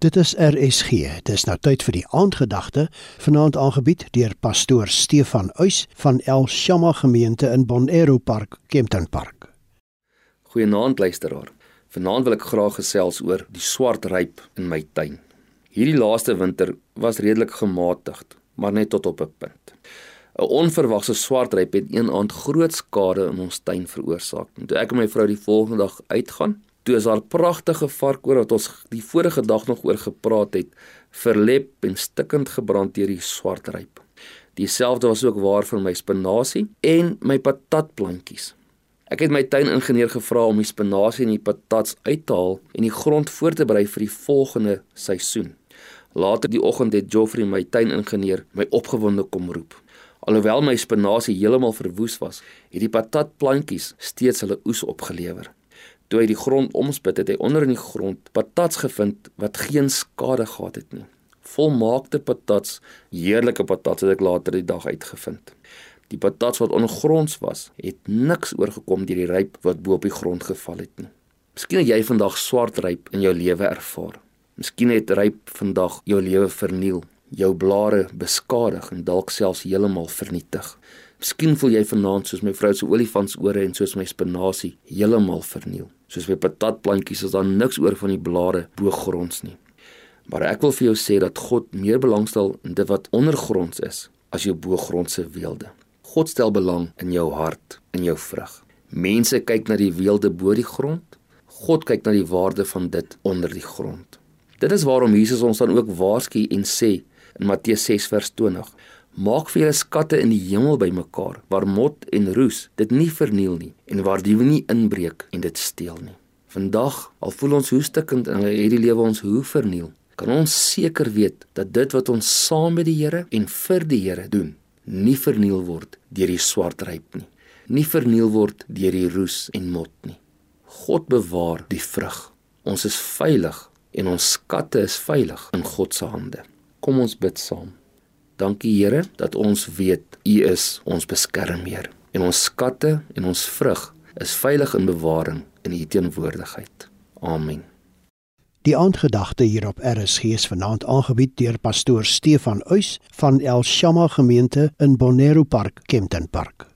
Dit is RSG. Dis nou tyd vir die aandgedagte, vanaand aangebied deur pastoor Stefan Uys van El Shama gemeente in Bonero Park, Kempton Park. Goeienaand luisteraar. Vanaand wil ek graag gesels oor die swart ryp in my tuin. Hierdie laaste winter was redelik gematigd, maar net tot op 'n punt. 'n Onverwagse swart ryp het een aand groot skade in ons tuin veroorsaak. Toe ek en my vrou die volgende dag uitgaan, toe is haar pragtige varkoor wat ons die vorige dag nog oor gepraat het, verlep en stikkend gebrand deur die swart ryp. Dieselfde was ook waar vir my spinasie en my patatplantjies. Ek het my tuiningenieur gevra om die spinasie en die patats uit te haal en die grond voor te berei vir die volgende seisoen. Later die oggend het Geoffrey my tuiningenieur my opgewonde kom roep. Alhoewel my spinasie heeltemal verwoes was, het die patatplantjies steeds hulle oes opgelewer. Toe hy die grond omspit, het hy onder in die grond patats gevind wat geen skade gehad het nie. Volmaakte patats, heerlike patats het ek later die dag uitgevind. Die patats wat ongronds was, het niks oorgekom deur die ryp wat bo op die grond geval het nie. Miskien het jy vandag swart ryp in jou lewe ervaar. Miskien het ryp vandag jou lewe verniel, jou blare beskadig en dalk selfs heeltemal vernietig. Miskien voel jy vanaand soos my vrou se olifantsore en soos my spinasie heeltemal verniel. Soos my patatplantjies is daar niks oor van die blare bo gronds nie. Maar ek wil vir jou sê dat God meer belangstel in dit wat ondergronds is as jou bo-grondse weelde. God stel belang in jou hart, in jou vrug. Mense kyk na die weelde bo die grond. God kyk na die waarde van dit onder die grond. Dit is waarom Jesus ons dan ook waarsku en sê in Matteus 6 vers 20: Maak vir julle skatte in die hemel bymekaar waar mot en roes dit nie verniel nie en waar diewe nie inbreek en dit steel nie. Vandag, al voel ons hoe stikkend en hierdie lewe ons hoe verniel, kan ons seker weet dat dit wat ons saam met die Here en vir die Here doen, nie verniel word deur die swart ryp nie, nie verniel word deur die roes en mot nie. God bewaar die vrug. Ons is veilig en ons skatte is veilig in God se hande. Kom ons bid saam. Dankie Here dat ons weet U is ons beskermheer en ons skatte en ons vrug is veilig in bewaring in U teenwoordigheid. Amen. Die aandgedagte hier op RSG is vanaand aangebied deur pastoor Stefan Uys van El Shama gemeente in Bonero Park, Kempton Park.